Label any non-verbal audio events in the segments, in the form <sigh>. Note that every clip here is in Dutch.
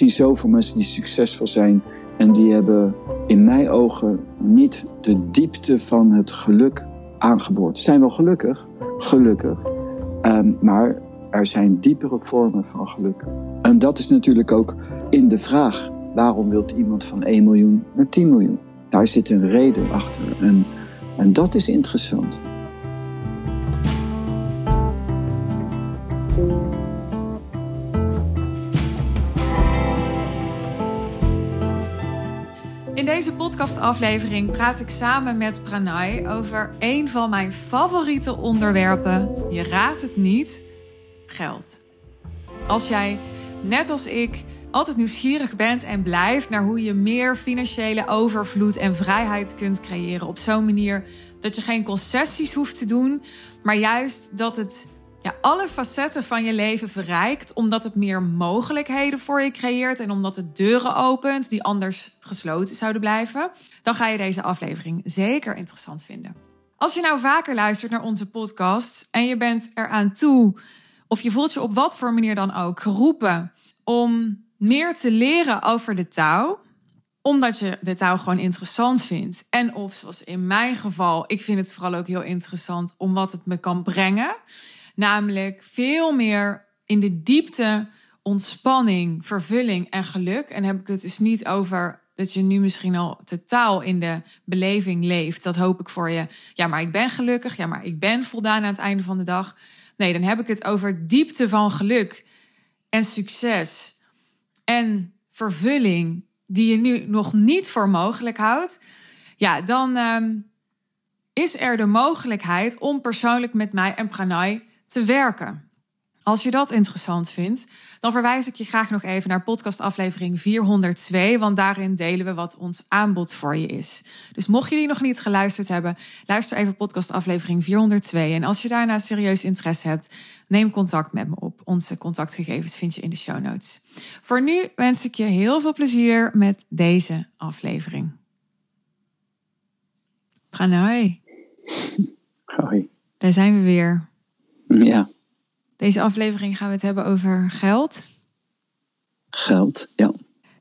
zie zoveel mensen die succesvol zijn en die hebben in mijn ogen niet de diepte van het geluk aangeboord. Ze zijn wel gelukkig, gelukkig, um, maar er zijn diepere vormen van geluk. En dat is natuurlijk ook in de vraag: waarom wilt iemand van 1 miljoen naar 10 miljoen? Daar zit een reden achter. En, en dat is interessant. Deze podcastaflevering praat ik samen met Pranay over een van mijn favoriete onderwerpen. Je raadt het niet: geld. Als jij, net als ik, altijd nieuwsgierig bent en blijft naar hoe je meer financiële overvloed en vrijheid kunt creëren op zo'n manier dat je geen concessies hoeft te doen, maar juist dat het ja, alle facetten van je leven verrijkt, omdat het meer mogelijkheden voor je creëert en omdat het deuren opent die anders gesloten zouden blijven, dan ga je deze aflevering zeker interessant vinden. Als je nou vaker luistert naar onze podcast en je bent eraan toe, of je voelt je op wat voor manier dan ook geroepen om meer te leren over de touw, omdat je de touw gewoon interessant vindt. En of zoals in mijn geval, ik vind het vooral ook heel interessant om wat het me kan brengen. Namelijk veel meer in de diepte ontspanning, vervulling en geluk. En heb ik het dus niet over dat je nu misschien al totaal in de beleving leeft. Dat hoop ik voor je. Ja, maar ik ben gelukkig. Ja, maar ik ben voldaan aan het einde van de dag. Nee, dan heb ik het over diepte van geluk en succes en vervulling die je nu nog niet voor mogelijk houdt. Ja, dan um, is er de mogelijkheid om persoonlijk met mij en Pranay te werken. Als je dat interessant vindt, dan verwijs ik je graag nog even naar podcastaflevering 402, want daarin delen we wat ons aanbod voor je is. Dus mocht je die nog niet geluisterd hebben, luister even podcastaflevering 402. En als je daarna serieus interesse hebt, neem contact met me op. Onze contactgegevens vind je in de show notes. Voor nu wens ik je heel veel plezier met deze aflevering. Pranay. Hoi. Daar zijn we weer. Ja. Deze aflevering gaan we het hebben over geld. Geld, ja.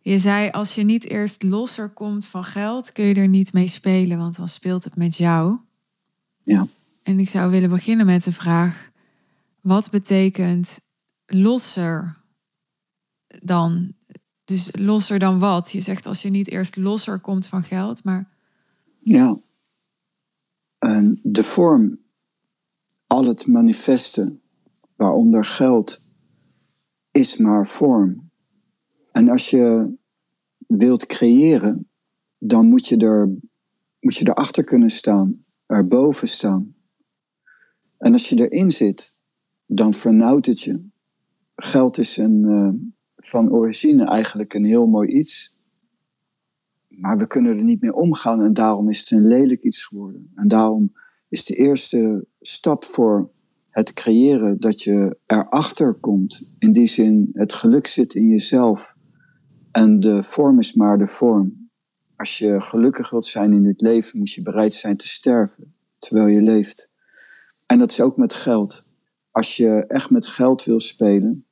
Je zei, als je niet eerst losser komt van geld, kun je er niet mee spelen, want dan speelt het met jou. Ja. En ik zou willen beginnen met de vraag, wat betekent losser dan? Dus losser dan wat? Je zegt als je niet eerst losser komt van geld, maar... Ja. En de vorm, al het manifesten waaronder geld is maar vorm. En als je wilt creëren, dan moet je, er, moet je erachter kunnen staan, erboven staan. En als je erin zit, dan vernauwt het je. Geld is een, uh, van origine eigenlijk een heel mooi iets. Maar we kunnen er niet mee omgaan en daarom is het een lelijk iets geworden. En daarom is de eerste stap voor het creëren dat je erachter komt. In die zin, het geluk zit in jezelf. En de vorm is maar de vorm. Als je gelukkig wilt zijn in dit leven, moet je bereid zijn te sterven terwijl je leeft. En dat is ook met geld. Als je echt met geld wil spelen,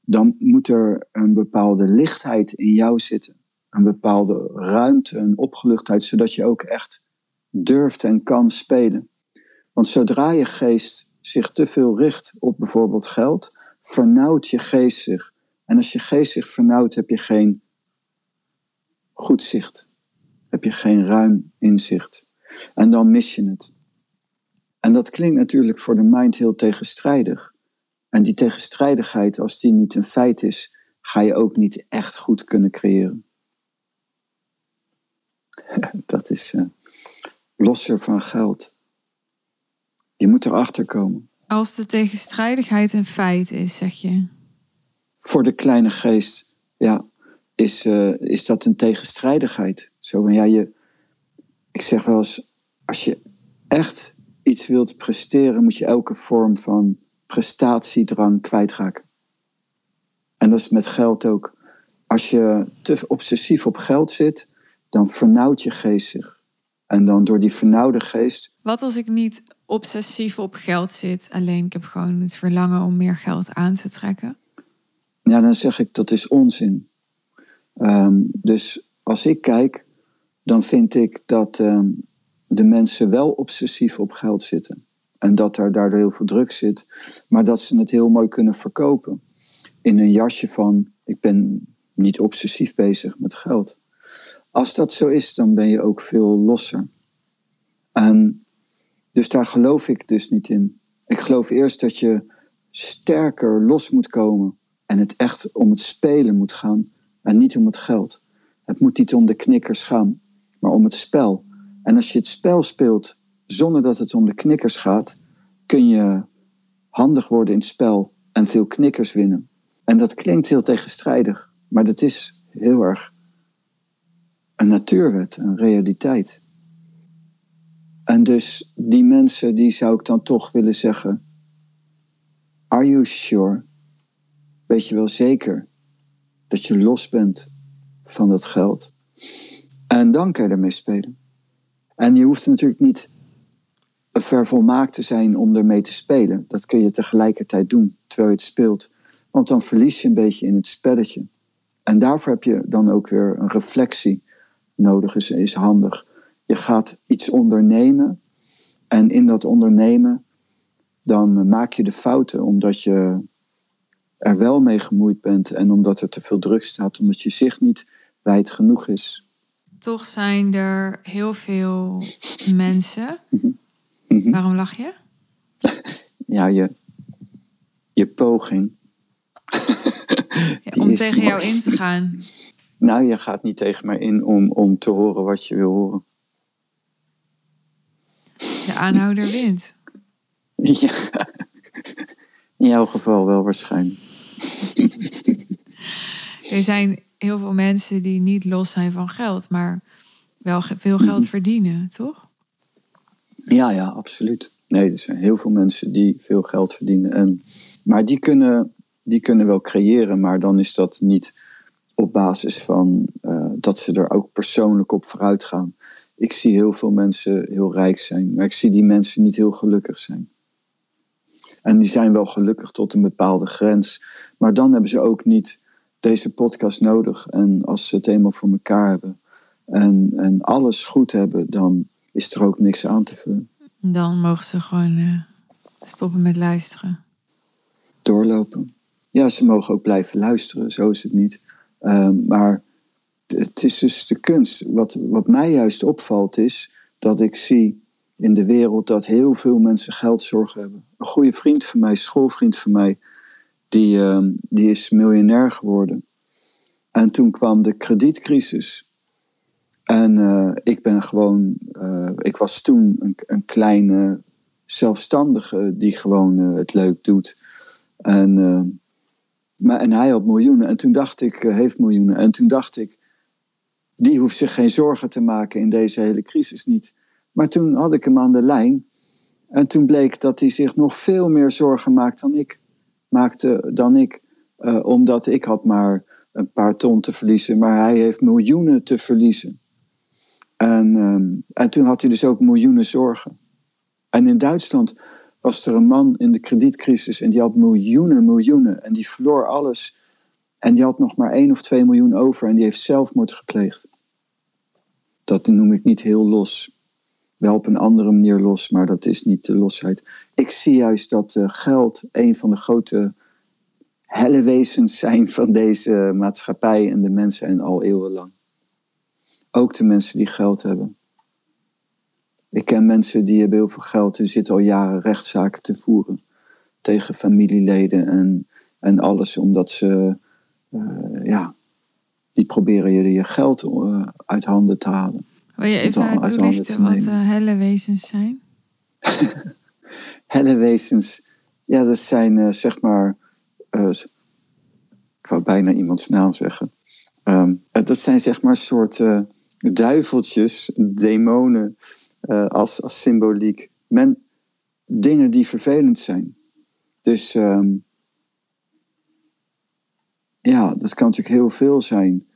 dan moet er een bepaalde lichtheid in jou zitten. Een bepaalde ruimte, een opgeluchtheid, zodat je ook echt durft en kan spelen. Want zodra je geest zich te veel richt op bijvoorbeeld geld, vernauwt je geest zich. En als je geest zich vernauwt, heb je geen goed zicht. Heb je geen ruim inzicht. En dan mis je het. En dat klinkt natuurlijk voor de mind heel tegenstrijdig. En die tegenstrijdigheid, als die niet een feit is, ga je ook niet echt goed kunnen creëren. <laughs> Dat is uh, losser van geld. Je moet erachter komen. Als de tegenstrijdigheid een feit is, zeg je. Voor de kleine geest, ja, is, uh, is dat een tegenstrijdigheid. Zo, ja, je, ik zeg wel eens, als je echt iets wilt presteren, moet je elke vorm van prestatiedrang kwijtraken. En dat is met geld ook. Als je te obsessief op geld zit, dan vernauwt je geest zich. En dan door die vernauwde geest. Wat als ik niet obsessief op geld zit. Alleen ik heb gewoon het verlangen om meer geld aan te trekken. Ja, dan zeg ik dat is onzin. Ehm, dus als ik kijk, dan vind ik dat ehm, de mensen wel obsessief op geld zitten. En dat er daardoor heel veel druk zit, maar dat ze het heel mooi kunnen verkopen. In een jasje van, ik ben niet obsessief bezig met geld. Als dat zo is, dan ben je ook veel losser. En dus daar geloof ik dus niet in. Ik geloof eerst dat je sterker los moet komen en het echt om het spelen moet gaan en niet om het geld. Het moet niet om de knikkers gaan, maar om het spel. En als je het spel speelt zonder dat het om de knikkers gaat, kun je handig worden in het spel en veel knikkers winnen. En dat klinkt heel tegenstrijdig, maar dat is heel erg een natuurwet, een realiteit. En dus die mensen, die zou ik dan toch willen zeggen: Are you sure? Weet je wel zeker dat je los bent van dat geld? En dan kan je ermee spelen. En je hoeft natuurlijk niet vervolmaakt te zijn om ermee te spelen. Dat kun je tegelijkertijd doen terwijl je het speelt. Want dan verlies je een beetje in het spelletje. En daarvoor heb je dan ook weer een reflectie nodig, is, is handig. Je gaat iets ondernemen en in dat ondernemen dan maak je de fouten omdat je er wel mee gemoeid bent en omdat er te veel druk staat, omdat je zicht niet wijd genoeg is. Toch zijn er heel veel mensen. <laughs> Mhm. Waarom lach je? Ja, je, je poging. Ja, om tegen jou in te gaan. Nou, je gaat niet tegen mij in om, om te horen wat je wil horen. De aanhouder wint. <laughs> Ja. In jouw geval wel waarschijnlijk. <laughs> Er zijn heel veel mensen die niet los zijn van geld, maar wel veel geld verdienen, toch? Ja, ja, absoluut. Nee, er zijn heel veel mensen die veel geld verdienen. En, maar die kunnen, die kunnen wel creëren, maar dan is dat niet op basis van eh, dat ze er ook persoonlijk op vooruit gaan. Ik zie heel veel mensen heel rijk zijn, maar ik zie die mensen niet heel gelukkig zijn. En die zijn wel gelukkig tot een bepaalde grens, maar dan hebben ze ook niet deze podcast nodig. En als ze het eenmaal voor elkaar hebben en, en alles goed hebben, dan is er ook niks aan te vullen. Dan mogen ze gewoon eh, stoppen met luisteren. doorlopen. Ja, ze mogen ook blijven luisteren, zo is het niet. Ehm, maar het is dus de kunst. Wat, wat mij juist opvalt is dat ik zie in de wereld dat heel veel mensen geldzorgen hebben. Een goede vriend van mij, schoolvriend van mij, die, ehm, die is miljonair geworden. En toen kwam de kredietcrisis. En eh, ik ben gewoon, eh, ik was toen een, een kleine zelfstandige die gewoon eh, het leuk doet. En, maar, en hij had miljoenen. En toen dacht ik, heeft miljoenen. En toen dacht ik, die hoeft zich geen zorgen te maken in deze hele crisis niet. Maar toen had ik hem aan de lijn. En toen bleek dat hij zich nog veel meer zorgen maakt dan ik. Maakte dan ik. Eh, omdat ik had maar een paar ton te verliezen. Maar hij heeft miljoenen te verliezen. En, ehm, en toen had hij dus ook miljoenen zorgen. En in Duitsland was er een man in de kredietcrisis en die had miljoenen, miljoenen. En die verloor alles. En die had nog maar één of twee miljoen over en die heeft zelfmoord gepleegd. Dat noem ik niet heel los. Wel op een andere manier los, maar dat is niet de losheid. Ik zie juist dat eh, geld een van de grote wezens zijn van deze maatschappij en de mensen en al eeuwenlang. Ook de mensen die geld hebben. Ik ken mensen die hebben heel veel geld en zitten al jaren rechtszaken te voeren tegen familieleden en, en alles, omdat ze, ja, die proberen je je geld eh, uit handen te halen. Wil je even toelichten te wat eh, helle wezens zijn? <laughs> Helle wezens, ja, dat zijn eh, zeg maar, eh, ik wou bijna iemands naam zeggen. Ehm, eh, dat zijn zeg maar soort eh, duiveltjes, demonen eh, als, als symboliek. Men, dingen die vervelend zijn. Dus ehm, ja, dat kan natuurlijk heel veel zijn.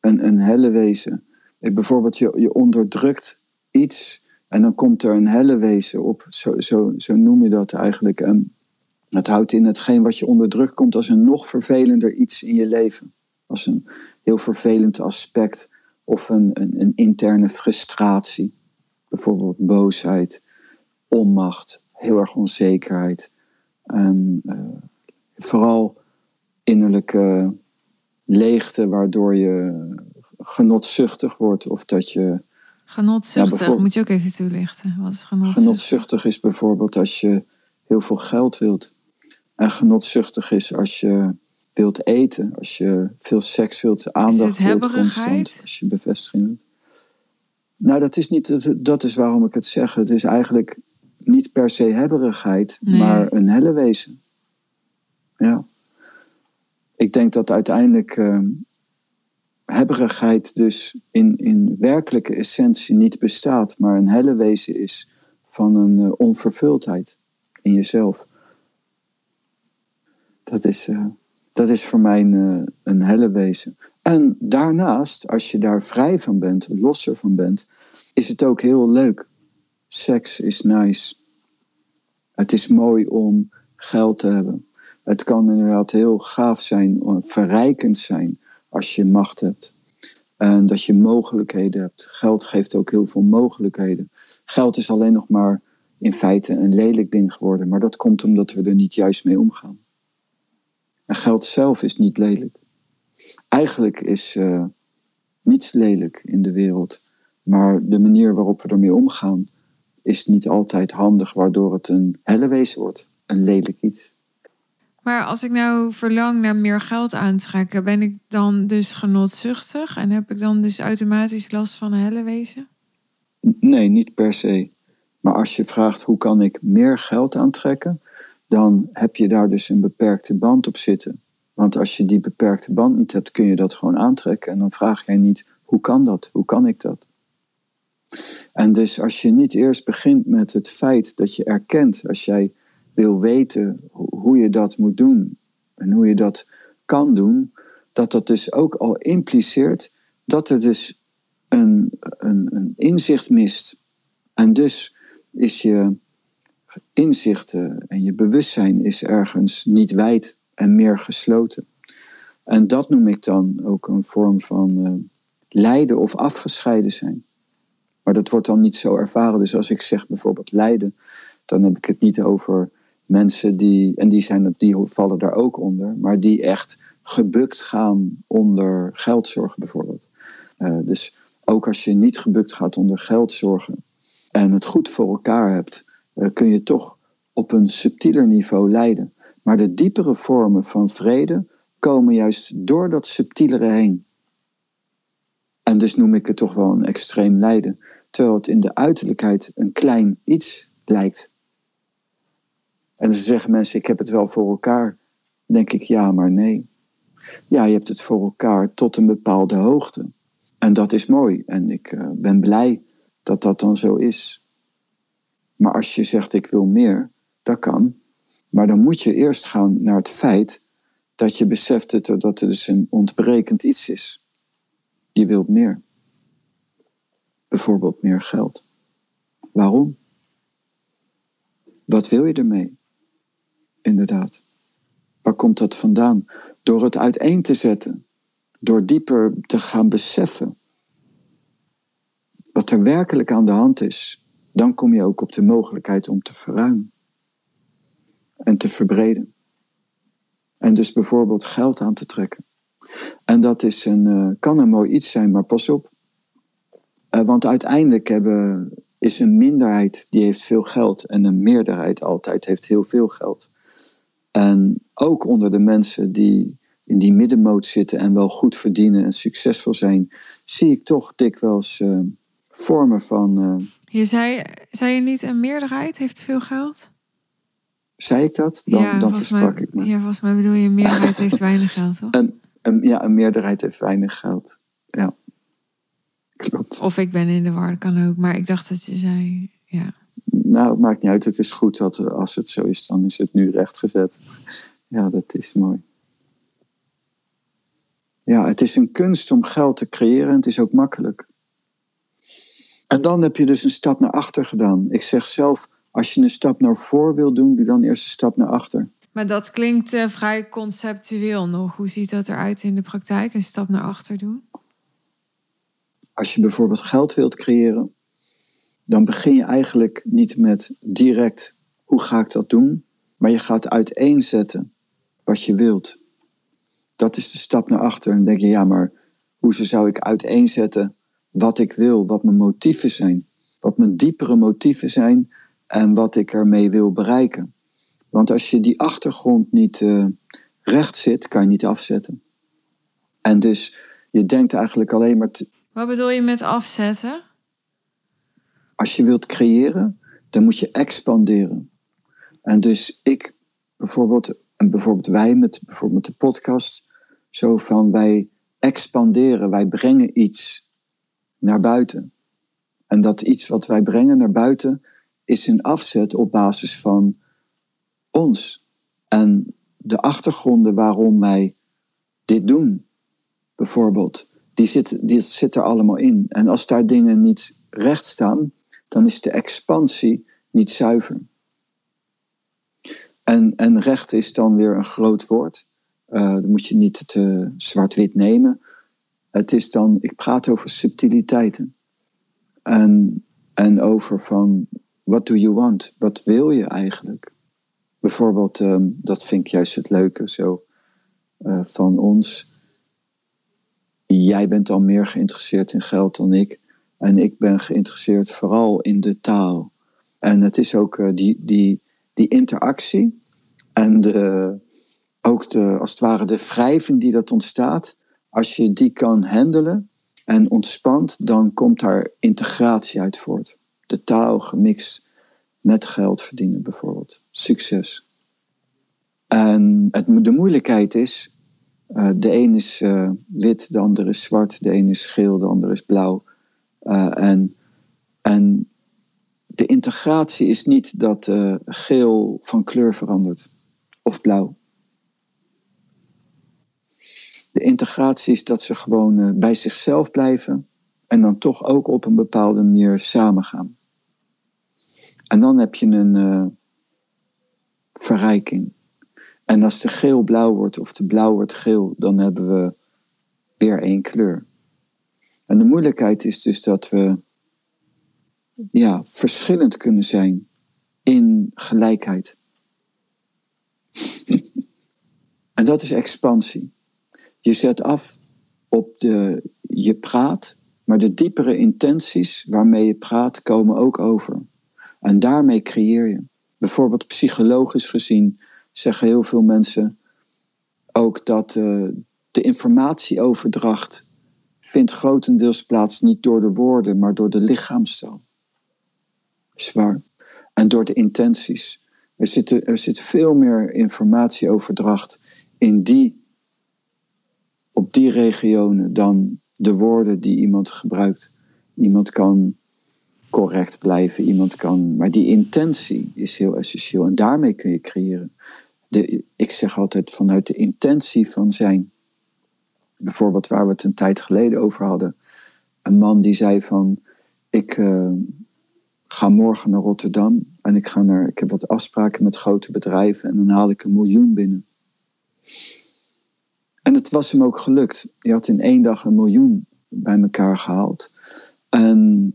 Een, een helle wezen. Ik, bijvoorbeeld, je, je onderdrukt iets en dan komt er een helle wezen op. Zo, zo, zo noem je dat eigenlijk. En het houdt in hetgeen wat je onderdrukt komt als een nog vervelender iets in je leven. Als een heel vervelend aspect of een, een, een interne frustratie. Bijvoorbeeld boosheid, onmacht, heel erg onzekerheid. En uh, vooral innerlijke leegte, waardoor je genotzuchtig wordt of dat je. Genotzuchtig, ja, moet je ook even toelichten. Wat is genotzuchtig? Genotzuchtig is bijvoorbeeld als je heel veel geld wilt. En genotzuchtig is als je wilt eten, als je veel seks wilt, aandacht wilt constant, als je bevestiging wilt. Nou, dat is, niet, dat is waarom ik het zeg. Het is eigenlijk niet per se hebberigheid, maar een helle wezen. Ja. Ik denk dat uiteindelijk uh, hebberigheid dus in, in werkelijke essentie niet bestaat, maar een helle wezen is van een uh, onvervuldheid in jezelf. Dat is, uh, dat is voor mij een, een helle wezen. En daarnaast, als je daar vrij van bent, losser van bent, is het ook heel leuk. Seks is nice. Het is mooi om geld te hebben. Het kan inderdaad heel gaaf zijn, verrijkend zijn als je macht hebt. En dat je mogelijkheden hebt. Geld geeft ook heel veel mogelijkheden. Geld is alleen nog maar in feite een lelijk ding geworden, maar dat komt omdat we er niet juist mee omgaan. En geld zelf is niet lelijk. Eigenlijk is uh, niets lelijk in de wereld, maar de manier waarop we ermee omgaan is niet altijd handig, waardoor het een helle wezen wordt, een lelijk iets. Maar als ik nou verlang naar meer geld aantrekken, ben ik dan dus genotzuchtig en heb ik dan dus automatisch last van een helle wezen? Nee, niet per se. Maar als je vraagt hoe kan ik meer geld aantrekken, dan heb je daar dus een beperkte band op zitten. Want als je die beperkte band niet hebt, kun je dat gewoon aantrekken. En dan vraag jij niet, hoe kan dat? Hoe kan ik dat? En dus als je niet eerst begint met het feit dat je erkent, als jij wil weten hoe je dat moet doen en hoe je dat kan doen, dat dat dus ook al impliceert dat er dus een, een, een inzicht mist. En dus is je inzichten en je bewustzijn is ergens niet wijd en meer gesloten. En dat noem ik dan ook een vorm van uh, lijden of afgescheiden zijn. Maar dat wordt dan niet zo ervaren. Dus als ik zeg bijvoorbeeld lijden, dan heb ik het niet over mensen die, en die, zijn, die vallen daar ook onder, maar die echt gebukt gaan onder geldzorgen bijvoorbeeld. Uh, dus ook als je niet gebukt gaat onder geldzorgen en het goed voor elkaar hebt, uh, kun je toch op een subtieler niveau lijden. Maar de diepere vormen van vrede komen juist door dat subtielere heen. En dus noem ik het toch wel een extreem lijden. Terwijl het in de uiterlijkheid een klein iets lijkt. En dan zeggen mensen, ik heb het wel voor elkaar. Denk ik, ja, maar nee. Ja, je hebt het voor elkaar tot een bepaalde hoogte. En dat is mooi. En ik uh, ben blij dat dat dan zo is. Maar als je zegt, ik wil meer, dat kan. Maar dan moet je eerst gaan naar het feit dat je beseft dat er dus een ontbrekend iets is. Je wilt meer. Bijvoorbeeld meer geld. Waarom? Wat wil je ermee? Inderdaad. Waar komt dat vandaan? Door het uiteen te zetten. Door dieper te gaan beseffen wat er werkelijk aan de hand is. Dan kom je ook op de mogelijkheid om te verruimen. En te verbreden. En dus bijvoorbeeld geld aan te trekken. En dat is een, uh, kan een mooi iets zijn, maar pas op. Uh, want uiteindelijk hebben, is een minderheid die heeft veel geld en een meerderheid altijd heeft heel veel geld. En ook onder de mensen die in die middenmoot zitten en wel goed verdienen en succesvol zijn, zie ik toch dikwijls uh, vormen van. je zei, zei je niet een meerderheid heeft veel geld? Zei ik dat? Dan, ja, dan versprak ik me. Ja, volgens mij bedoel je een meerderheid heeft <laughs> weinig geld, toch? Een, een, ja, een meerderheid heeft weinig geld. Ja. Klopt. Of ik ben in de war, kan ook. Maar ik dacht dat je zei, ja. Nou, het maakt niet uit. Het is goed dat als het zo is, dan is het nu rechtgezet. Ja, dat is mooi. Ja, het is een kunst om geld te creëren en het is ook makkelijk. En dan heb je dus een stap naar achter gedaan. Ik zeg zelf, als je een stap naar voor wil doen, doe dan eerst een stap naar achter. Maar dat klinkt uh, vrij conceptueel nog. Hoe ziet dat eruit in de praktijk? Een stap naar achter doen? Als je bijvoorbeeld geld wilt creëren, dan begin je eigenlijk niet met direct hoe ga ik dat doen, maar je gaat uiteenzetten wat je wilt. Dat is de stap naar achter. En dan denk je, ja, maar hoe zou ik uiteenzetten wat ik wil, wat mijn motieven zijn, wat mijn diepere motieven zijn en wat ik ermee wil bereiken. Want als je die achtergrond niet uh, recht zit, kan je niet afzetten. En dus je denkt eigenlijk alleen maar. Wat bedoel je met afzetten? Als je wilt creëren, dan moet je expanderen. En dus ik bijvoorbeeld, en bijvoorbeeld wij met bijvoorbeeld de podcast, zo van wij expanderen, wij brengen iets naar buiten. En dat iets wat wij brengen naar buiten is een afzet op basis van ons. En de achtergronden waarom wij dit doen, bijvoorbeeld, die zitten die zit er allemaal in. En als daar dingen niet recht staan, dan is de expansie niet zuiver. En, en recht is dan weer een groot woord. Uh, dan moet je niet te zwart-wit nemen. Het is dan, ik praat over subtiliteiten. En, en over van, what do you want? Wat wil je eigenlijk? Bijvoorbeeld, um, dat vind ik juist het leuke zo uh, van ons. Jij bent dan meer geïnteresseerd in geld dan ik. En ik ben geïnteresseerd vooral in de taal. En het is ook uh, die, die, die interactie en de, ook de, als het ware de wrijving die dat ontstaat. Als je die kan handelen en ontspant, dan komt daar integratie uit voort. De taal gemixt met geld verdienen bijvoorbeeld. Succes. En het, de moeilijkheid is, uh, de een is uh, wit, de ander is zwart, de een is geel, de ander is blauw. Uh, en, en de integratie is niet dat geel van kleur verandert of blauw. De integratie is dat ze gewoon bij zichzelf blijven en dan toch ook op een bepaalde manier samengaan. En dan heb je een verrijking. En als de geel blauw wordt of de blauw wordt geel, dan hebben we weer één kleur. En de moeilijkheid is dus dat we ja, verschillend kunnen zijn in gelijkheid. <laughs> en dat is expansie. Je zet af op de, je praat, maar de diepere intenties waarmee je praat komen ook over. En daarmee creëer je. Bijvoorbeeld psychologisch gezien zeggen heel veel mensen ook dat uh, de informatieoverdracht vindt grotendeels plaats niet door de woorden, maar door de lichaamstaal. Zwaar. En door de intenties. Er zit, er zit veel meer informatieoverdracht in die, op die regionen dan de woorden die iemand gebruikt. Iemand kan correct blijven. Iemand kan, maar die intentie is heel essentieel en daarmee kun je creëren. De, ik zeg altijd vanuit de intentie van zijn. Bijvoorbeeld waar we het een tijd geleden over hadden. Een man die zei van, ik uh, ga morgen naar Rotterdam en ik, ga naar, ik heb wat afspraken met grote bedrijven en dan haal ik een miljoen binnen. En het was hem ook gelukt. Hij had in één dag een miljoen bij elkaar gehaald. En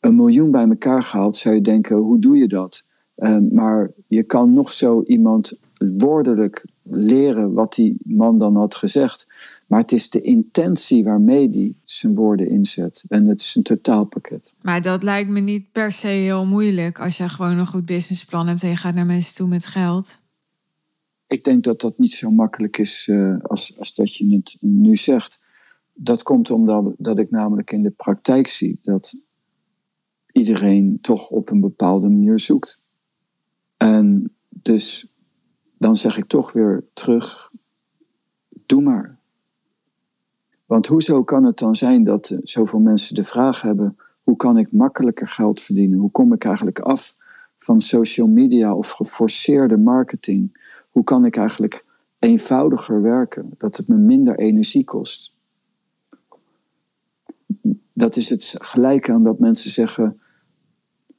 een miljoen bij elkaar gehaald, zou je denken, hoe doe je dat? Uh, maar je kan nog zo iemand woordelijk leren wat die man dan had gezegd. Maar het is de intentie waarmee die zijn woorden inzet. En het is een totaalpakket. Maar dat lijkt me niet per se heel moeilijk als je gewoon een goed businessplan hebt en je gaat naar mensen toe met geld. Ik denk dat dat niet zo makkelijk is uh, als, als dat je het nu zegt. Dat komt omdat dat ik namelijk in de praktijk zie dat iedereen toch op een bepaalde manier zoekt. En dus dan zeg ik toch weer terug, doe maar. Want hoezo kan het dan zijn dat zoveel mensen de vraag hebben, hoe kan ik makkelijker geld verdienen? Hoe kom ik eigenlijk af van social media of geforceerde marketing? Hoe kan ik eigenlijk eenvoudiger werken, dat het me minder energie kost? Dat is het gelijke aan dat mensen zeggen,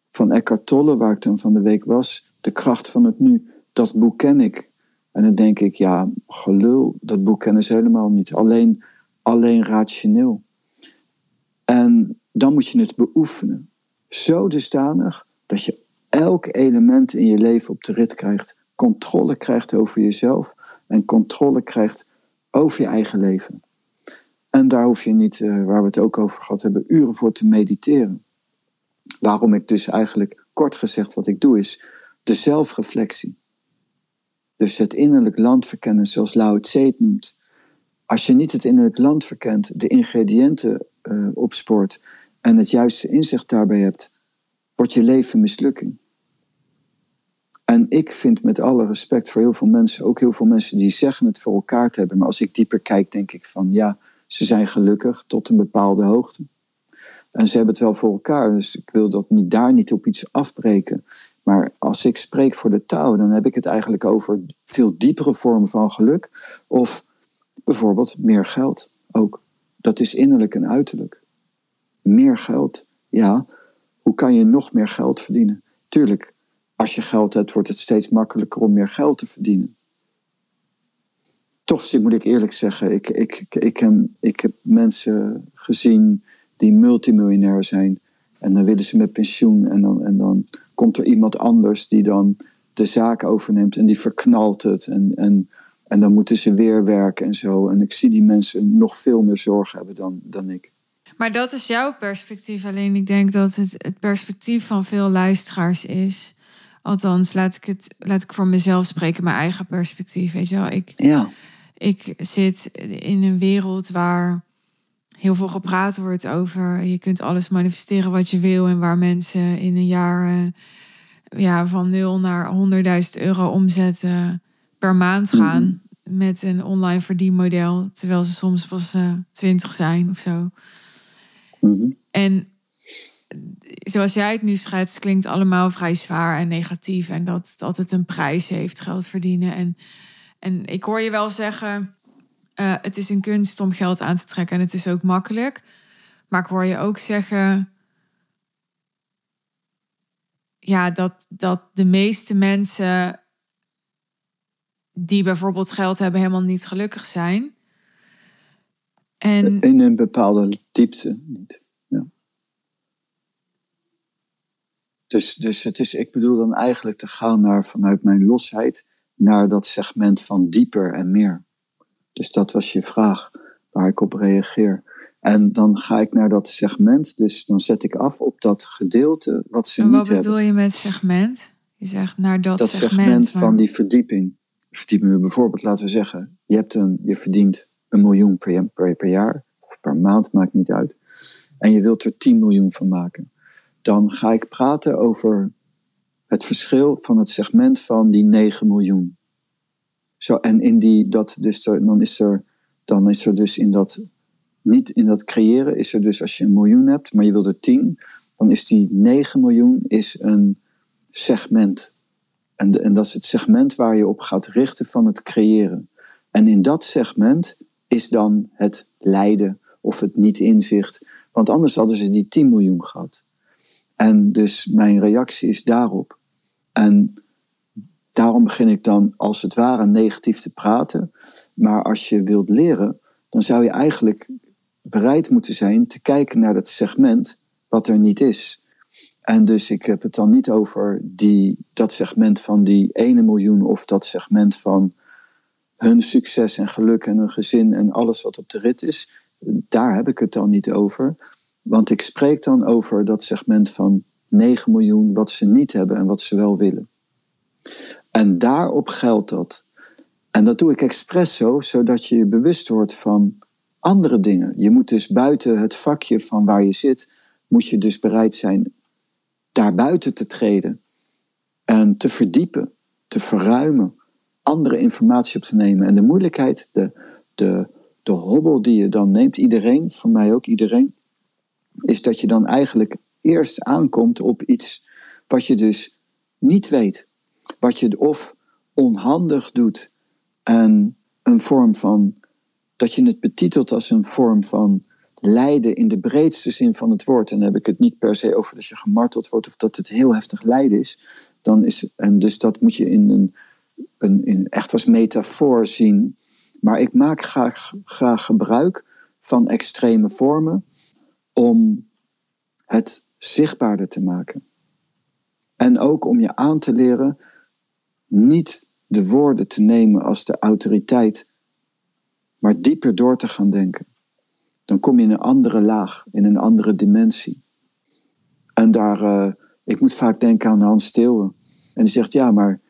van Eckhart Tolle, waar ik dan van de week was, De kracht van het nu. Dat boek ken ik. En dan denk ik, ja, gelul, dat boek kennen ze helemaal niet. Alleen, alleen rationeel. En dan moet je het beoefenen. Zo dusdanig dat je elk element in je leven op de rit krijgt. Controle krijgt over jezelf en controle krijgt over je eigen leven. En daar hoef je niet, eh, waar we het ook over gehad hebben, uren voor te mediteren. Waarom ik dus eigenlijk, kort gezegd, wat ik doe, is de zelfreflectie. Dus het innerlijk land verkennen, zoals Lao Tse het noemt. Als je niet het innerlijk land verkent, de ingrediënten uh, opspoort en het juiste inzicht daarbij hebt, wordt je leven mislukking. En ik vind met alle respect voor heel veel mensen, ook heel veel mensen die zeggen het voor elkaar te hebben, maar als ik dieper kijk, denk ik van ja, ze zijn gelukkig tot een bepaalde hoogte. En ze hebben het wel voor elkaar, dus ik wil dat niet, daar niet op iets afbreken. Maar als ik spreek voor de touw, dan heb ik het eigenlijk over veel diepere vormen van geluk. Of bijvoorbeeld meer geld ook. Dat is innerlijk en uiterlijk. Meer geld, ja. Hoe kan je nog meer geld verdienen? Tuurlijk, als je geld hebt, wordt het steeds makkelijker om meer geld te verdienen. Toch moet ik eerlijk zeggen, ik, ik, ik, heb, ik heb mensen gezien die multimiljonair zijn. En dan willen ze met pensioen en dan, en dan komt er iemand anders die dan de zaak overneemt en die verknalt het. En, en, en dan moeten ze weer werken en zo. En ik zie die mensen nog veel meer zorgen hebben dan, dan ik. Maar dat is jouw perspectief. Alleen ik denk dat het, het perspectief van veel luisteraars is. Althans, laat ik het laat ik voor mezelf spreken, mijn eigen perspectief. Weet je wel, ik, ja. ik zit in een wereld waar heel veel gepraat wordt over je kunt alles manifesteren wat je wil en waar mensen in een jaar uh, ja, van 0 naar 100.000 euro omzetten per maand gaan mhm. met een online verdienmodel, terwijl ze soms pas uh, eh, 20 zijn of zo. Mhm. En zoals jij het nu schetst, klinkt allemaal vrij zwaar en negatief en dat, het een prijs heeft, geld verdienen. En, en ik hoor je wel zeggen uh, het is een kunst om geld aan te trekken en het is ook makkelijk. Maar ik hoor je ook zeggen. Ja, dat, dat de meeste mensen die bijvoorbeeld geld hebben helemaal niet gelukkig zijn. En... In een bepaalde diepte niet. Ja. Dus, dus het is, ik bedoel dan eigenlijk te gaan naar vanuit mijn losheid naar dat segment van dieper en meer. Dus dat was je vraag waar ik op reageer. En dan ga ik naar dat segment, dus dan zet ik af op dat gedeelte wat ze en niet hebben. Wat bedoel je met segment? Je zegt naar dat, dat segment. van die verdieping. Verdieping we bijvoorbeeld, laten we zeggen, je, hebt een, je verdient een miljoen per, per, jaar, of per maand, maakt niet uit. En je wilt er 10 miljoen van maken. Dan ga ik praten over het verschil van het segment van die 9 miljoen. Zo, en in die, dat dus dan, is er, dan is er dus in dat, niet in dat creëren, is er dus als je een miljoen hebt, maar je wil er tien, dan is die 9 miljoen is een segment. En, en dat is het segment waar je op gaat richten van het creëren. En in dat segment is dan het lijden of het niet inzicht. Want anders hadden ze die 10 miljoen gehad. En dus mijn reactie is daarop. En daarom begin ik dan als het ware negatief te praten. Maar als je wilt leren, dan zou je eigenlijk bereid moeten zijn te kijken naar dat segment wat er niet is. En dus ik heb het dan niet over die, dat segment van die ene miljoen of dat segment van hun succes en geluk en hun gezin en alles wat op de rit is. Daar heb ik het dan niet over. Want ik spreek dan over dat segment van 9 miljoen wat ze niet hebben en wat ze wel willen. En daarop geldt dat. En dat doe ik expres zo, zodat je je bewust wordt van andere dingen. Je moet dus buiten het vakje van waar je zit, moet je dus bereid zijn daar buiten te treden. En te verdiepen, te verruimen, andere informatie op te nemen. En de moeilijkheid, de, de, de hobbel die je dan neemt, iedereen, voor mij ook iedereen, is dat je dan eigenlijk eerst aankomt op iets wat je dus niet weet wat je of onhandig doet en een vorm van, dat je het betitelt als een vorm van lijden in de breedste zin van het woord. En dan heb ik het niet per se over dat je gemarteld wordt of dat het heel heftig lijden is. Dan is en dus dat moet je in een een, in, echt als metafoor zien. Maar ik maak graag, graag gebruik van extreme vormen om het zichtbaarder te maken. En ook om je aan te leren niet de woorden te nemen als de autoriteit, maar dieper door te gaan denken. Dan kom je in een andere laag, in een andere dimensie. En daar, uh, ik moet vaak denken aan Hans Steeuwen. En die zegt, ja, maar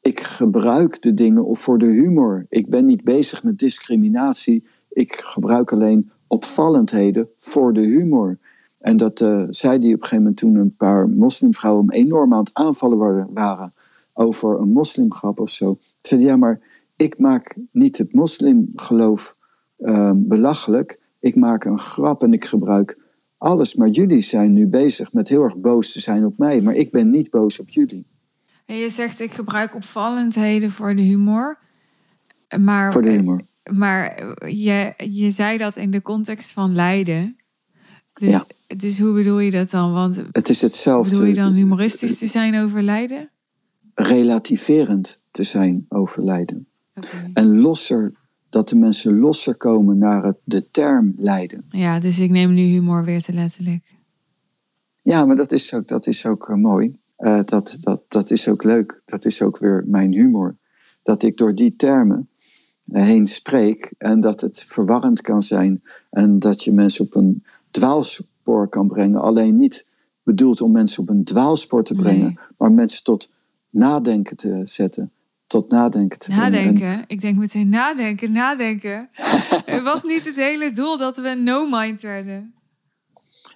ik gebruik de dingen voor de humor. Ik ben niet bezig met discriminatie. Ik gebruik alleen opvallendheden voor de humor. En dat uh, zei die op een gegeven moment toen een paar moslimvrouwen enorm aan het aanvallen waren over een moslimgrap of zo. Zei ja, maar ik maak niet het moslimgeloof uh, belachelijk. Ik maak een grap en ik gebruik alles. Maar jullie zijn nu bezig met heel erg boos te zijn op mij. Maar ik ben niet boos op jullie. En je zegt, ik gebruik opvallendheden voor de humor. Maar, voor de humor. Maar je, je zei dat in de context van lijden. Dus, ja. dus hoe bedoel je dat dan? Want het is hetzelfde. Bedoel je dan humoristisch te zijn over lijden? Relativerend te zijn over lijden. Okay. En losser, dat de mensen losser komen naar het, de term lijden. Ja, dus ik neem nu humor weer te letterlijk. Ja, maar dat is ook, dat is ook uh, mooi. Uh, dat, dat, dat is ook leuk. Dat is ook weer mijn humor. Dat ik door die termen heen spreek en dat het verwarrend kan zijn en dat je mensen op een dwaalspoor kan brengen. Alleen niet bedoeld om mensen op een dwaalspoor te brengen, nee. maar mensen tot nadenken te zetten. Tot nadenken te nadenken. brengen. Ik denk meteen nadenken, nadenken. <laughs> het was niet het hele doel dat we no-mind werden.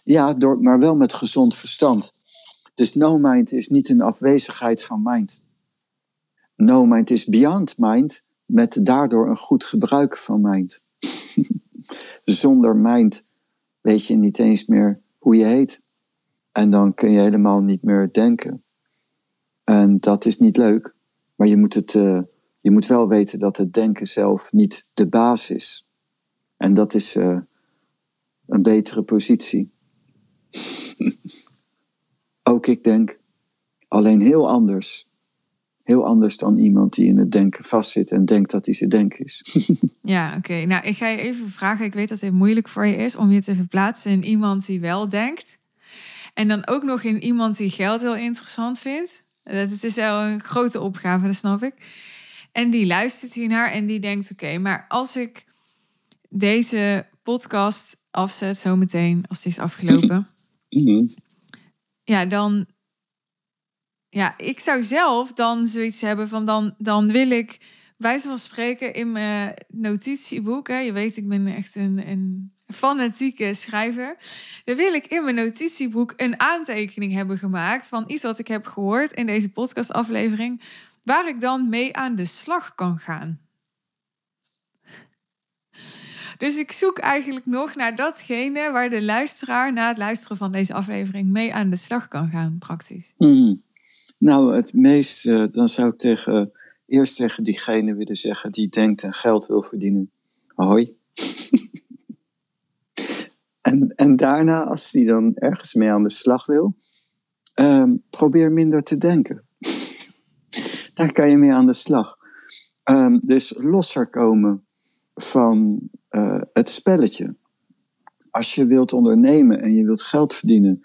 Ja, door, maar wel met gezond verstand. Dus no-mind is niet een afwezigheid van mind. No-mind is beyond mind, met daardoor een goed gebruik van mind. <laughs> Zonder mind weet je niet eens meer hoe je heet. En dan kun je helemaal niet meer denken. En dat is niet leuk, maar je moet, het, uh, je moet wel weten dat het denken zelf niet de baas is. En dat is uh, een betere positie. <laughs> Ook ik denk, alleen heel anders. Heel anders dan iemand die in het denken vastzit en denkt dat hij zijn denken is. <laughs> ja, oké. Nou, ik ga je even vragen. Ik weet dat het moeilijk voor je is om je te verplaatsen in iemand die wel denkt. En dan ook nog in iemand die geld heel interessant vindt. Dat is wel een grote opgave, dat snap ik. En die luistert hiernaar en die denkt: oké, okay, maar als ik deze podcast afzet zometeen, als die is afgelopen. Mm-hmm. <laughs> Ja, dan. Ja, ik zou zelf dan zoiets hebben van dan, dan wil ik wijze van spreken in mijn notitieboek. Hè, je weet, ik ben echt een, een fanatieke schrijver. Dan wil ik in mijn notitieboek een aantekening hebben gemaakt van iets wat ik heb gehoord in deze podcastaflevering, waar ik dan mee aan de slag kan gaan. Dus ik zoek eigenlijk nog naar datgene waar de luisteraar na het luisteren van deze aflevering mee aan de slag kan gaan, praktisch. Hmm. Nou, het meest, uh, dan zou ik tegen, eerst tegen diegene willen zeggen die denkt en geld wil verdienen. Hoi. <laughs> en, en daarna, als die dan ergens mee aan de slag wil, um, probeer minder te denken. <laughs> Daar kan je mee aan de slag. Um, dus losser komen van uh, het spelletje. Als je wilt ondernemen en je wilt geld verdienen,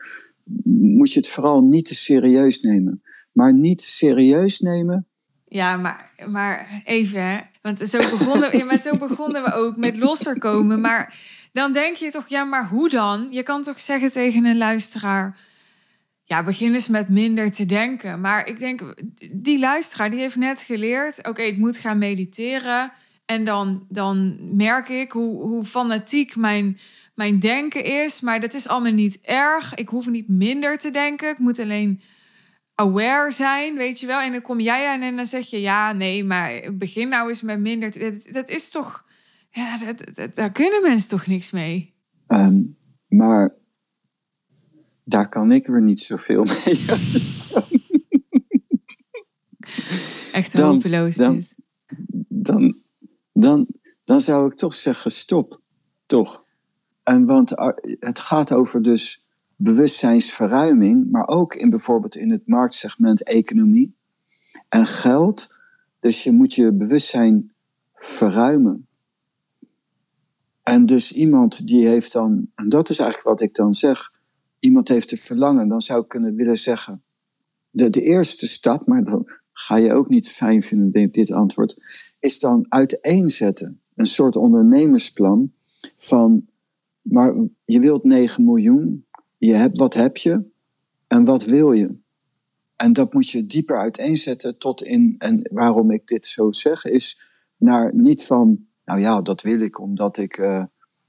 moet je het vooral niet te serieus nemen. Maar niet serieus nemen. Ja, maar, maar even, hè? Want zo begonnen, <laughs> ja, maar zo begonnen we ook met losser komen. Maar dan denk je toch, ja, maar hoe dan? Je kan toch zeggen tegen een luisteraar. Ja, begin eens met minder te denken. Maar ik denk, die luisteraar die heeft net geleerd: oké, ik moet gaan mediteren. En dan, dan merk ik hoe, hoe fanatiek mijn, mijn denken is. Maar dat is allemaal niet erg. Ik hoef niet minder te denken. Ik moet alleen aware zijn, weet je wel. En dan kom jij aan en dan zeg je... ja, nee, maar begin nou eens met minder. Dat is toch... Ja, dat, dat, daar kunnen mensen toch niks mee? Um, maar daar kan ik weer niet zoveel <laughs> mee. Echt hopeloos dan, dit. Dan, dan, dan zou ik toch zeggen, stop. Toch. En want het gaat over dus bewustzijnsverruiming, maar ook in bijvoorbeeld in het marktsegment economie en geld. Dus je moet je bewustzijn verruimen. En dus iemand die heeft dan, en dat is eigenlijk wat ik dan zeg, iemand heeft een verlangen, dan zou ik kunnen willen zeggen, de, de eerste stap, maar dan ga je ook niet fijn vinden, dit antwoord, is dan uiteenzetten. Een soort ondernemersplan van, maar je wilt 9 miljoen, je hebt, wat heb je en wat wil je? En dat moet je dieper uiteenzetten tot in, en waarom ik dit zo zeg, is naar niet van, nou ja, dat wil ik omdat ik uh,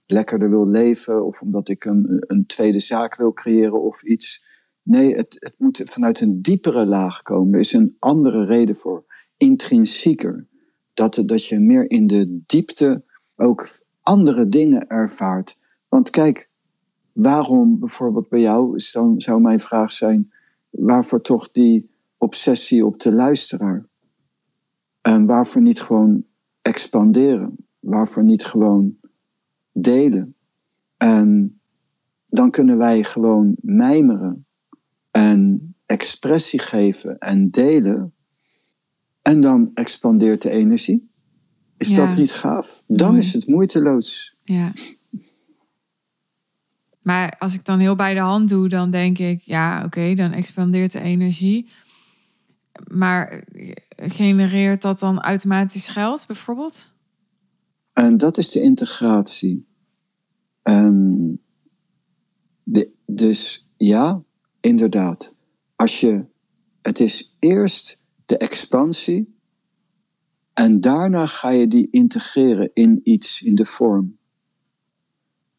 lekkerder wil leven of omdat ik een, een tweede zaak wil creëren of iets. Nee, het, het moet vanuit een diepere laag komen. Er is een andere reden voor, intrinsieker. Dat, dat je meer in de diepte ook andere dingen ervaart. Want kijk, waarom bijvoorbeeld bij jou, dan zou mijn vraag zijn, waarvoor toch die obsessie op de luisteraar? En waarvoor niet gewoon expanderen? Waarvoor niet gewoon delen? En dan kunnen wij gewoon mijmeren en expressie geven en delen. En dan expandeert de energie. Is dat niet gaaf? Dan is het moeiteloos. Ja. Maar als ik dan heel bij de hand doe, dan denk ik, ja, oké, dan expandeert de energie. Maar genereert dat dan automatisch geld, bijvoorbeeld? En dat is de integratie. En de, dus ja, inderdaad. Als je, het is eerst de expansie en daarna ga je die integreren in iets, in de vorm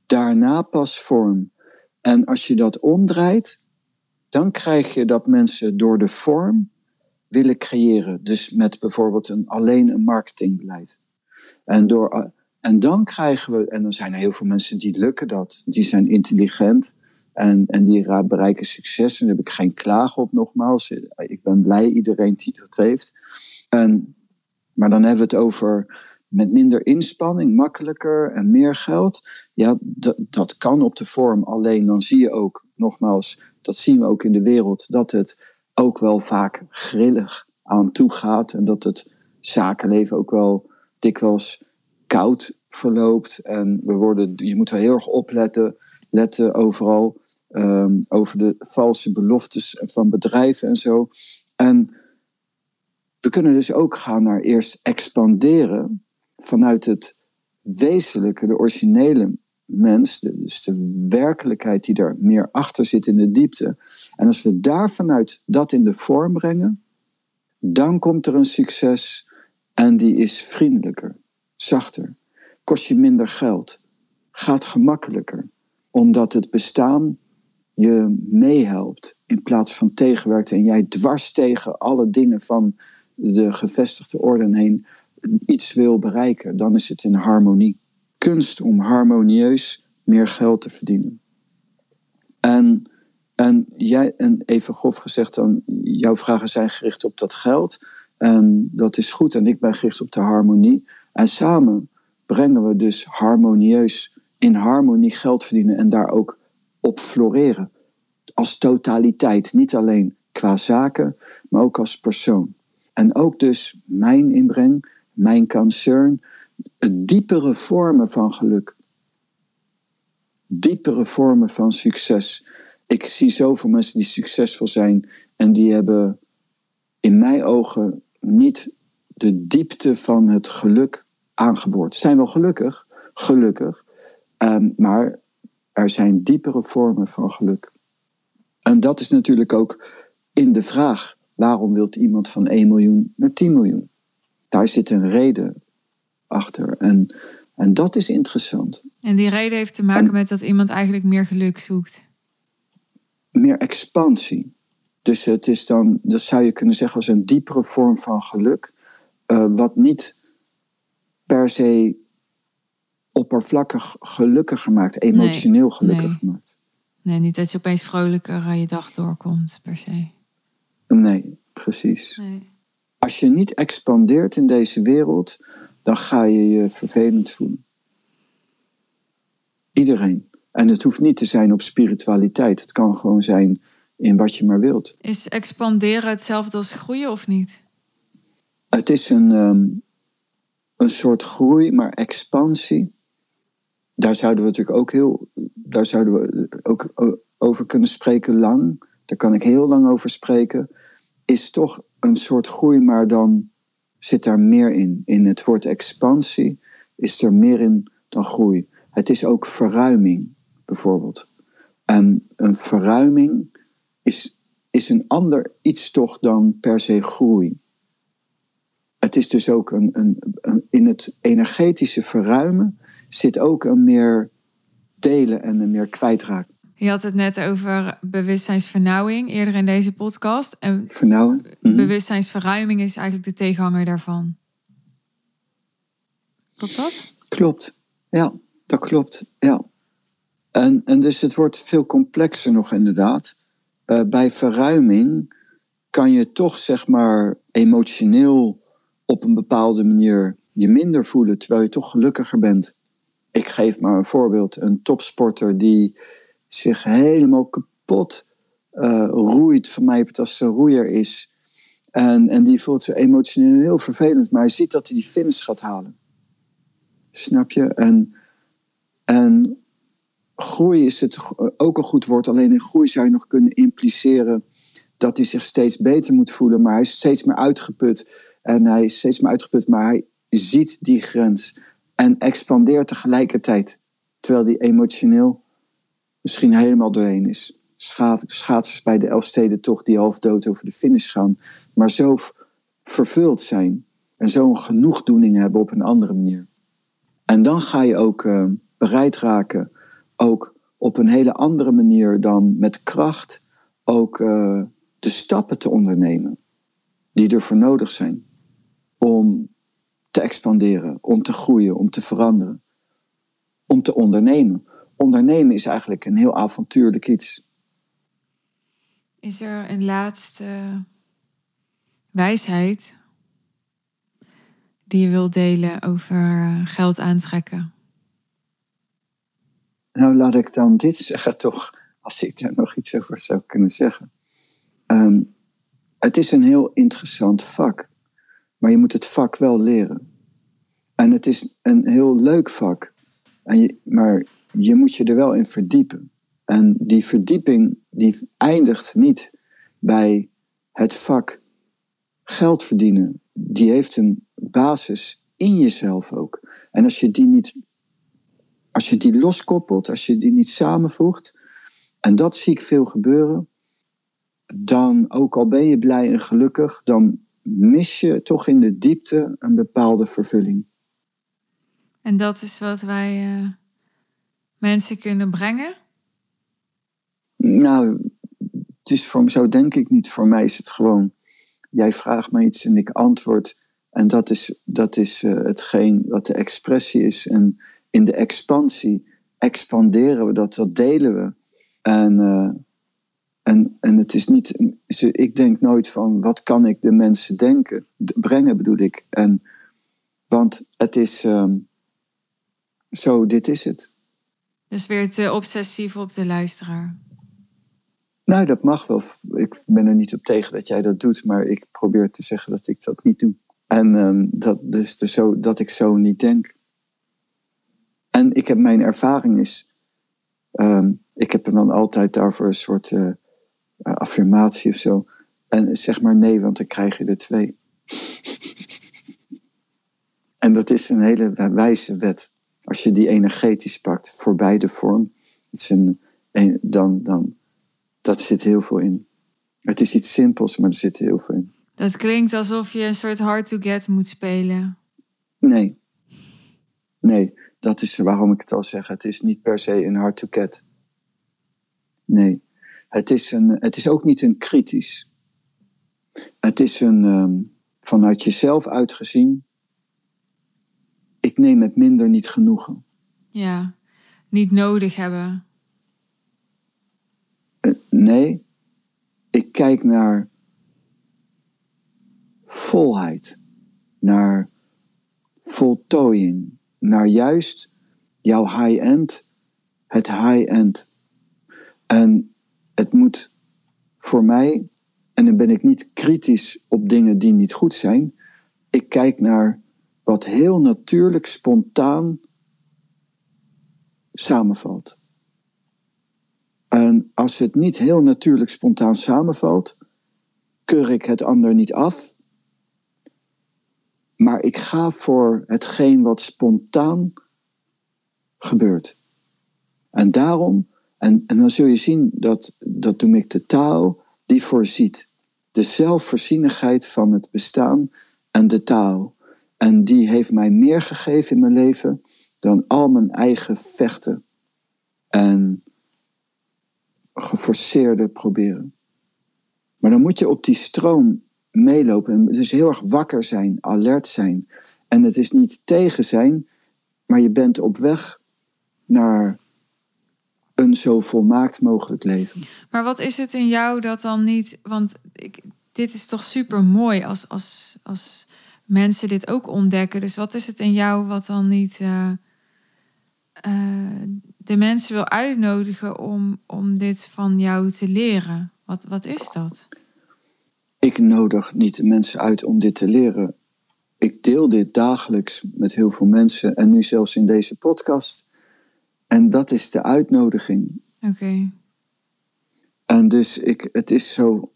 daarna pas vorm. En als je dat omdraait, dan krijg je dat mensen door de vorm willen creëren. Dus met bijvoorbeeld een, alleen een marketingbeleid. En, door, en dan krijgen we, en dan zijn er heel veel mensen die lukken dat, die zijn intelligent en, en die bereiken succes. En daar heb ik geen klagen op nogmaals. Ik ben blij iedereen die dat heeft. En, maar dan hebben we het over met minder inspanning, makkelijker en meer geld. Ja, dat kan op de vorm. Alleen dan zie je ook, nogmaals, dat zien we ook in de wereld, dat het ook wel vaak grillig aan toe gaat. En dat het zakenleven ook wel dikwijls koud verloopt. En we worden, je moet wel heel erg opletten, letten overal. Um, over de valse beloftes van bedrijven en zo. En we kunnen dus ook gaan naar eerst expanderen vanuit het wezenlijke, de originele mens, dus de werkelijkheid die er meer achter zit in de diepte. En als we daar vanuit dat in de vorm brengen, dan komt er een succes en die is vriendelijker, zachter, kost je minder geld, gaat gemakkelijker, omdat het bestaan je meehelpt in plaats van tegenwerkt en jij dwars tegen alle dingen van de gevestigde orde heen iets wil bereiken, dan is het in harmonie. Kunst om harmonieus meer geld te verdienen. En, en, jij, en even grof gezegd, dan, jouw vragen zijn gericht op dat geld. En dat is goed. En ik ben gericht op de harmonie. En samen brengen we dus harmonieus in harmonie geld verdienen en daar ook op floreren. Als totaliteit, niet alleen qua zaken, maar ook als persoon. En ook dus mijn inbreng mijn concern, diepere vormen van geluk. Diepere vormen van succes. Ik zie zoveel mensen die succesvol zijn en die hebben in mijn ogen niet de diepte van het geluk aangeboord. Ze zijn wel gelukkig, gelukkig, um, maar er zijn diepere vormen van geluk. En dat is natuurlijk ook in de vraag: waarom wilt iemand van 1 miljoen naar 10 miljoen? Daar zit een reden achter. En, en dat is interessant. En die reden heeft te maken met dat iemand eigenlijk meer geluk zoekt. Meer expansie. Dus het is dan, dat zou je kunnen zeggen als een diepere vorm van geluk. Uh, wat niet per se oppervlakkig gelukkiger maakt, emotioneel gelukkig nee. maakt. Nee, niet dat je opeens vrolijker aan je dag doorkomt, per se. Nee, precies. Nee. Als je niet expandeert in deze wereld, dan ga je je vervelend voelen. Iedereen. En het hoeft niet te zijn op spiritualiteit. Het kan gewoon zijn in wat je maar wilt. Is expanderen hetzelfde als groeien of niet? Het is een, ehm, een soort groei, maar expansie. Daar zouden we natuurlijk ook heel, daar zouden we ook over kunnen spreken lang. Daar kan ik heel lang over spreken. Is toch een soort groei, maar dan zit daar meer in. In het woord expansie is er meer in dan groei. Het is ook verruiming, bijvoorbeeld. En een verruiming is, is een ander iets toch dan per se groei. Het is dus ook een, een, een, in het energetische verruimen zit ook een meer delen en een meer kwijtraken. Je had het net over bewustzijnsvernauwing eerder in deze podcast. En Vernauwen? Mhm. bewustzijnsverruiming is eigenlijk de tegenhanger daarvan. Klopt dat? Klopt, ja, dat klopt, ja. En, en dus het wordt veel complexer nog inderdaad. Uh, bij verruiming kan je toch zeg maar emotioneel op een bepaalde manier je minder voelen, terwijl je toch gelukkiger bent. Ik geef maar een voorbeeld. Een topsporter die zich helemaal kapot uh, roeit, van mij als een roeier is. En, en die voelt zich emotioneel heel vervelend, maar hij ziet dat hij die finish gaat halen. Snap je? En, en groei is het ook een goed woord, alleen in groei zou je nog kunnen impliceren dat hij zich steeds beter moet voelen, maar hij is steeds meer uitgeput. En hij is steeds meer uitgeput, maar hij ziet die grens en expandeert tegelijkertijd. Terwijl die emotioneel misschien helemaal doorheen is. Schaatsers bij de Elfstedentocht die half dood over de finish gaan, maar zo vervuld zijn en zo'n genoegdoening hebben op een andere manier. En dan ga je ook uh, bereid raken, ook op een hele andere manier dan met kracht, ook uh, de stappen te ondernemen die ervoor nodig zijn om te expanderen, om te groeien, om te veranderen, om te ondernemen. Ondernemen is eigenlijk een heel avontuurlijk iets. Is er een laatste wijsheid die je wilt delen over eh, geld aantrekken? Nou, laat ik dan dit zeggen, toch, als ik daar nog iets over zou kunnen zeggen. Ehm, het is een heel interessant vak, maar je moet het vak wel leren. En het is een heel leuk vak, en maar je moet je er wel in verdiepen. En die verdieping die eindigt niet bij het vak geld verdienen. Die heeft een basis in jezelf ook. En als je die niet, als je die loskoppelt, als je die niet samenvoegt, en dat zie ik veel gebeuren, dan, ook al ben je blij en gelukkig, dan mis je toch in de diepte een bepaalde vervulling. En dat is wat wij uh, mensen kunnen brengen? Nou, het is voor, zo denk ik niet. Voor mij is het gewoon, jij vraagt me iets en ik antwoord. En dat is, dat is uh, hetgeen wat de expressie is. En in de expansie expanderen we dat, dat delen we. En, uh, en, en het is niet, ik denk nooit van wat kan ik de mensen denken, brengen bedoel ik. En, want het is um, zo, dit is het. Dus weer te obsessief op de luisteraar. Nou, dat mag wel. Ik ben er niet op tegen dat jij dat doet, maar ik probeer te zeggen dat ik dat niet doe. En um, dat, dus, dus zo, dat ik zo niet denk. En ik heb mijn ervaring is, um, ik heb er dan altijd daarvoor een soort uh, affirmatie of zo. En zeg maar nee, want dan krijg je er twee. <laughs> en dat is een hele wijze wet. Als je die energetisch pakt voor beide vorm, het is een, een, dan, dan, dat zit heel veel in. Het is iets simpels, maar er zit heel veel in. Dat klinkt alsof je een soort hard to get moet spelen. Nee. Nee, dat is waarom ik het al zeg. Het is niet per se een hard to get. Nee. Het is, een, het is ook niet een kritisch. Het is een um, vanuit jezelf uitgezien. Ik neem het minder niet genoegen. Ja, niet nodig hebben. Uh, nee, ik kijk naar volheid, naar voltooiing, naar juist jouw high-end, het high-end. En het moet voor mij, en dan ben ik niet kritisch op dingen die niet goed zijn, ik kijk naar wat heel natuurlijk, spontaan samenvalt. En als het niet heel natuurlijk, spontaan samenvalt, keur ik het ander niet af. Maar ik ga voor hetgeen wat spontaan gebeurt. En daarom, en, en dan zul je zien dat, dat ik de taal, die voorziet. De zelfvoorzienigheid van het bestaan en de taal. En die heeft mij meer gegeven in mijn leven dan al mijn eigen vechten en geforceerde proberen. Maar dan moet je op die stroom meelopen. En dus heel erg wakker zijn, alert zijn. En het is niet tegen zijn, maar je bent op weg naar een zo volmaakt mogelijk leven. Maar wat is het in jou dat dan niet. Want ik, dit is toch super mooi als, als, als mensen dit ook ontdekken. Dus wat is het in jou wat dan niet. Uh, de mensen wil uitnodigen om, om dit van jou te leren? Wat, wat is dat? Ik nodig niet de mensen uit om dit te leren. Ik deel dit dagelijks met heel veel mensen en nu zelfs in deze podcast. En dat is de uitnodiging. Oké. En dus ik, het is zo,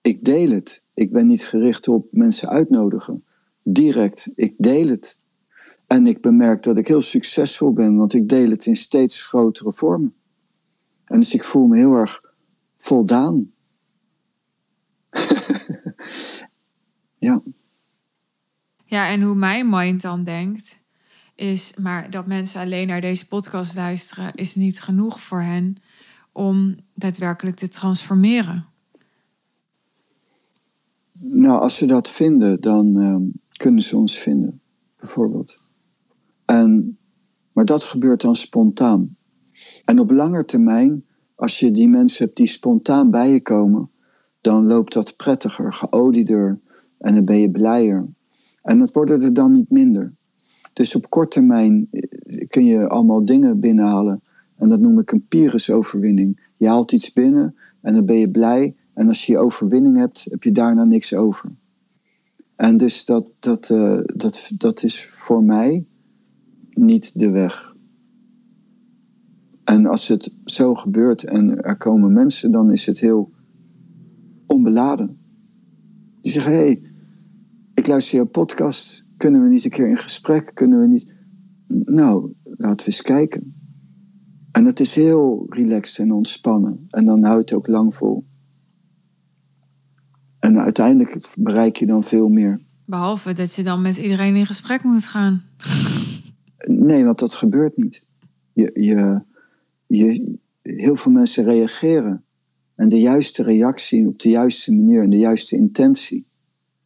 ik deel het. Ik ben niet gericht op mensen uitnodigen. Direct, ik deel het. En ik bemerk dat ik heel succesvol ben, want ik deel het in steeds grotere vormen. En dus ik voel me heel erg voldaan. <laughs> ja. Ja, en hoe mijn mind dan denkt, is maar dat mensen alleen naar deze podcast luisteren, is niet genoeg voor hen om daadwerkelijk te transformeren. Nou, als ze dat vinden, dan uh, kunnen ze ons vinden, bijvoorbeeld. En, maar dat gebeurt dan spontaan. En op lange termijn, als je die mensen hebt die spontaan bij je komen, dan loopt dat prettiger, geolieder en dan ben je blijer. En dat worden er dan niet minder. Dus op korte termijn eh, kun je allemaal dingen binnenhalen. En dat noem ik een Pyrrhus-overwinning. Je haalt iets binnen en dan ben je blij. En als je je overwinning hebt, heb je daarna niks over. En dus dat, dat, uh, dat, dat is voor mij niet de weg. En als het zo gebeurt en er komen mensen, dan is het heel onbeladen. Die zeggen: hé, hey, ik luister jouw podcast. Kunnen we niet een keer in gesprek? Kunnen we niet. Nou, laten we eens kijken. En het is heel relaxed en ontspannen. En dan houdt het ook lang vol. En uiteindelijk bereik je dan veel meer. Behalve dat je dan met iedereen in gesprek moet gaan. Nee, want dat gebeurt niet. Je, je, je, heel veel mensen reageren. En de juiste reactie op de juiste manier en de juiste intentie.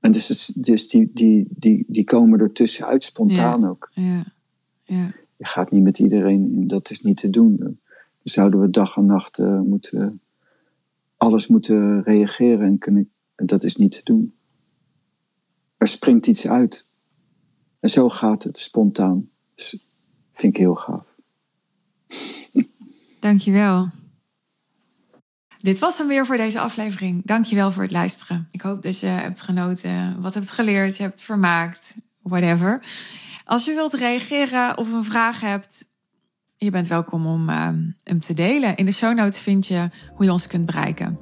En dus, dus die, die, die, die komen er tussenuit spontaan ook. Ja, ja. Je gaat niet met iedereen in, dat is niet te doen. Dan zouden we dag en nacht uh, moeten, alles moeten reageren en kunnen, dat is niet te doen. Er springt iets uit. En zo gaat het spontaan. Dus vind ik heel gaaf. Dankjewel. Dit was hem weer voor deze aflevering. Dankjewel voor het luisteren. Ik hoop dat je hebt genoten, wat hebt geleerd, je hebt vermaakt, whatever. Als je wilt reageren of een vraag hebt, je bent welkom om uh, hem te delen. In de show notes vind je hoe je ons kunt bereiken.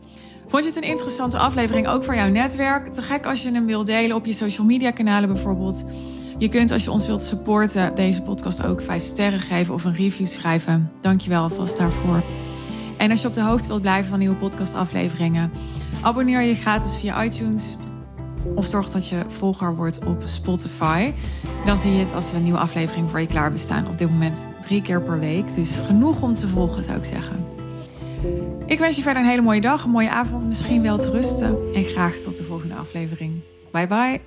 Vond je het een interessante aflevering ook voor jouw netwerk? Te gek als je hem wilt delen op je social media kanalen bijvoorbeeld. Je kunt als je ons wilt supporten deze podcast ook 5 sterren geven of een review schrijven. Dankjewel alvast daarvoor. En als je op de hoogte wilt blijven van nieuwe podcastafleveringen, abonneer je gratis via iTunes of zorg dat je volger wordt op Spotify. Dan zie je het als we een nieuwe aflevering voor je klaar bestaan. Op dit moment drie keer per week. Dus genoeg om te volgen, zou ik zeggen. Ik wens je verder een hele mooie dag, een mooie avond, misschien wel te rusten. En graag tot de volgende aflevering. Bye bye.